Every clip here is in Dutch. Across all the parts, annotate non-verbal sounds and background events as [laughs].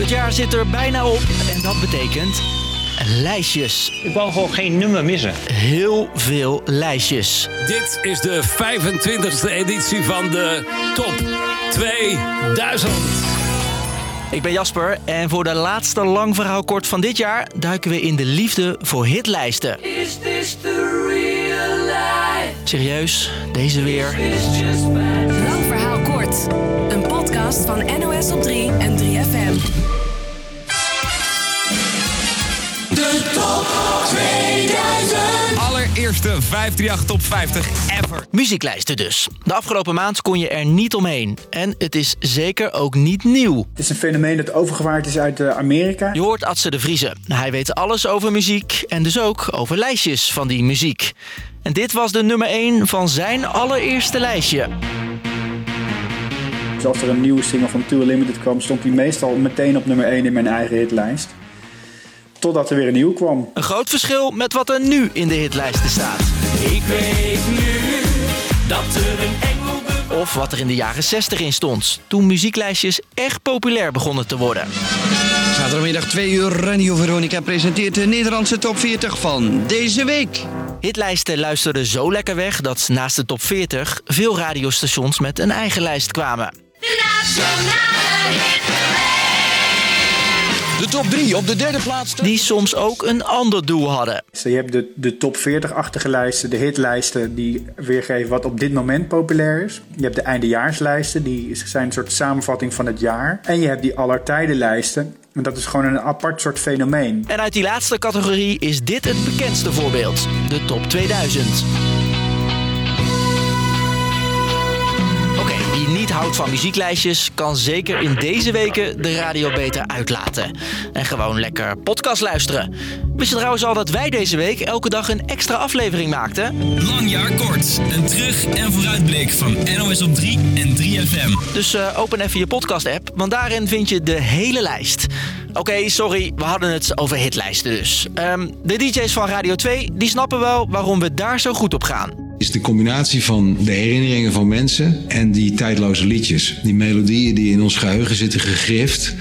Het jaar zit er bijna op en dat betekent lijstjes. Ik wou gewoon geen nummer missen. Heel veel lijstjes. Dit is de 25e editie van de Top 2000. Ik ben Jasper en voor de laatste lang verhaal kort van dit jaar duiken we in de liefde voor hitlijsten. Is this the real life? Serieus, deze weer. Lang verhaal Een podcast van NOS op 3 en 3FM. De top 2000. Allereerste 538 Top 50 ever. Muzieklijsten dus. De afgelopen maand kon je er niet omheen. En het is zeker ook niet nieuw. Het is een fenomeen dat overgewaaid is uit eh, Amerika. Je hoort Atze de Vriezen. Hij weet alles over muziek en dus ook over lijstjes van die muziek. En dit was de nummer 1 van zijn allereerste lijstje. Dus als er een nieuwe single van Too Limited kwam, stond die meestal meteen op nummer 1 in mijn eigen hitlijst. Totdat er weer een nieuw kwam. Een groot verschil met wat er nu in de hitlijsten staat. Ik weet nu dat er een engel. Of wat er in de jaren 60 in stond. Toen muzieklijstjes echt populair begonnen te worden. Zaterdagmiddag 2 uur, Radio Veronica presenteert de Nederlandse top 40 van deze week. Hitlijsten luisterden zo lekker weg dat naast de top 40 veel radiostations met een eigen lijst kwamen. De top 3 op de derde plaats. Die soms ook een ander doel hadden. Dus je hebt de, de top 40-achtige lijsten, de hitlijsten die weergeven wat op dit moment populair is. Je hebt de eindejaarslijsten, die zijn een soort samenvatting van het jaar. En je hebt die allertijdenlijsten. En dat is gewoon een apart soort fenomeen. En uit die laatste categorie is dit het bekendste voorbeeld: de top 2000. Houdt van muzieklijstjes, kan zeker in deze weken de radio beter uitlaten. En gewoon lekker podcast luisteren. Wist je trouwens al dat wij deze week elke dag een extra aflevering maakten? Lang jaar kort. Een terug- en vooruitblik van NOS op 3 en 3FM. Dus eh, open even je podcast-app, want daarin vind je de hele lijst. Oké, sorry, we hadden het over hitlijsten dus. Ehm, de DJ's van Radio 2 die snappen wel waarom we daar zo goed op gaan. De combinatie van de herinneringen van mensen en die tijdloze liedjes. Die melodieën die in ons geheugen zitten gegrift.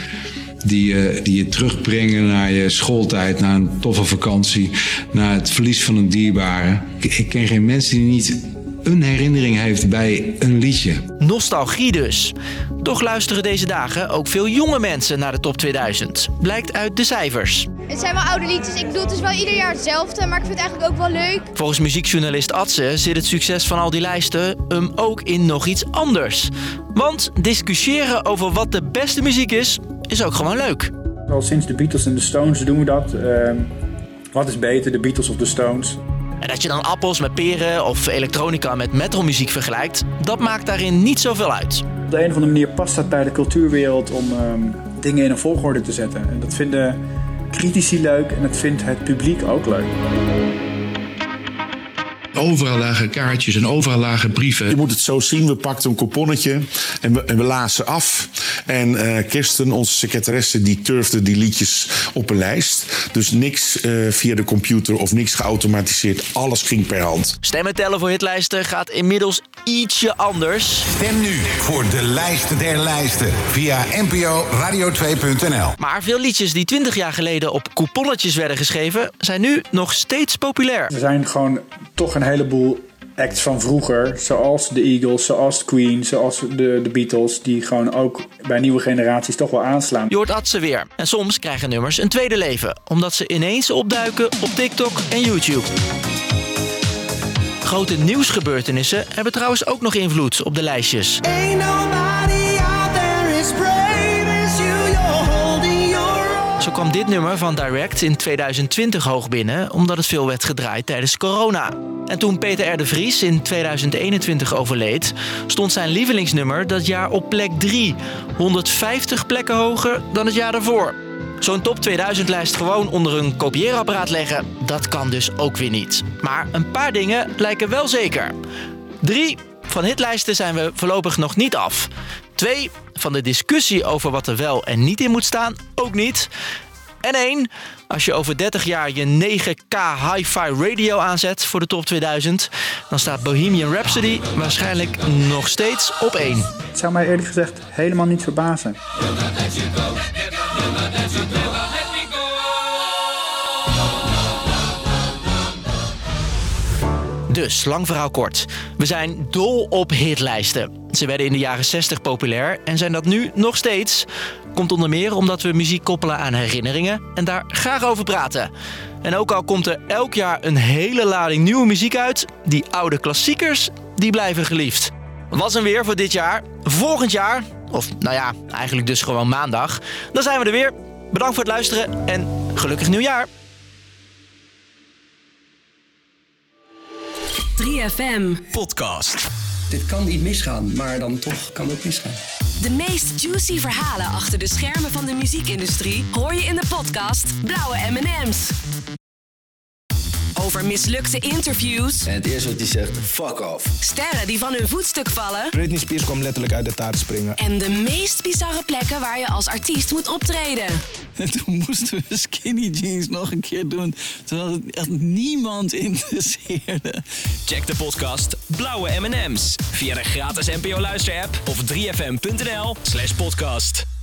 Die, je- die je terugbrengen naar je schooltijd, naar een toffe vakantie, naar het verlies van een dierbare. Ik, ik ken geen mens die niet een herinnering heeft bij een liedje. Nostalgie dus. Toch luisteren deze dagen ook veel jonge mensen naar de top 2000. Blijkt uit de cijfers. Het zijn wel oude liedjes. Ik bedoel, het is wel ieder jaar hetzelfde, maar ik vind het eigenlijk ook wel leuk. Volgens muziekjournalist Atze zit het succes van al die lijsten hem ook in nog iets anders. Want discussiëren over wat de beste muziek is, is ook gewoon leuk. Al sinds de Beatles en de Stones doen we dat. Ehm, wat is beter, de Beatles of de Stones? En dat je dan appels met peren of elektronica met metalmuziek vergelijkt, dat maakt daarin niet zoveel uit. Op de een of andere manier past dat bij de cultuurwereld om ehm, dingen in een volgorde te zetten. En dat vinden critici leuk en dat vindt het publiek ook leuk. Overal lagen kaartjes en overal lagen brieven. Je moet het zo zien, we pakten een couponnetje en we, en we lazen af. En eh Kirsten, onze secretaresse, die turfde die liedjes op een lijst. Dus niks eh, via de computer of niks geautomatiseerd. Alles ging per hand. Stemmen tellen voor hitlijsten gaat inmiddels ietsje anders. Stem nu voor de lijsten der lijsten via NPO Radio 2.nl. Maar veel liedjes die 20 jaar geleden op couponnetjes werden geschreven, zijn nu nog steeds populair. Er zijn gewoon toch een heleboel acts van vroeger, zoals de Eagles, zoals Queen, zoals de, de Beatles, die gewoon ook bij nieuwe generaties toch wel aanslaan. Je hoort Atze weer. En soms krijgen nummers een tweede leven, omdat ze ineens opduiken op TikTok en YouTube. Grote nieuwsgebeurtenissen hebben trouwens ook nog invloed op de lijstjes. Zo kwam dit nummer van Direct in 2020 hoog binnen, omdat het veel werd gedraaid tijdens corona. En toen Peter R. de Vries in 2021 overleed, stond zijn lievelingsnummer dat jaar op plek 3, 150 plekken hoger dan het jaar daarvoor. Zo'n top 2000 lijst gewoon onder een kopieerapparaat leggen, dat kan dus ook weer niet. Maar een paar dingen lijken wel zeker. 3. Van hitlijsten zijn we voorlopig nog niet af. 2. Van de discussie over wat er wel en niet in moet staan ook niet. En 1. Als je over 30 jaar je 9K hi-fi radio aanzet voor de top 2000, dan staat Bohemian Rhapsody waarschijnlijk nog steeds op 1. Het zou mij eerlijk gezegd helemaal niet verbazen. Dus, lang verhaal kort. We zijn dol op hitlijsten. Ze werden in de jaren 60 populair en zijn dat nu nog steeds. Komt onder meer omdat we muziek koppelen aan herinneringen en daar graag over praten. En ook al komt er elk jaar een hele lading nieuwe muziek uit, die oude klassiekers, die blijven geliefd. Was een weer voor dit jaar. Volgend jaar, of nou ja, eigenlijk dus gewoon maandag, dan zijn we er weer. Bedankt voor het luisteren en gelukkig nieuwjaar. 3FM. Podcast. Dit kan niet misgaan, maar dan toch kan het misgaan. De meest juicy verhalen achter de schermen van de muziekindustrie hoor je in de podcast Blauwe M&M's. Over mislukte interviews. En het eerste wat hij zegt, fuck off. Sterren die van hun voetstuk vallen. Britney Spears kwam letterlijk uit de taart springen. En de meest bizarre plekken waar je als artiest moet optreden. [laughs] En toen moesten we skinny jeans nog een keer doen. Terwijl het echt niemand interesseerde. Check de podcast Blauwe M&M's via de gratis NPO Luister app of 3fm.nl slash podcast.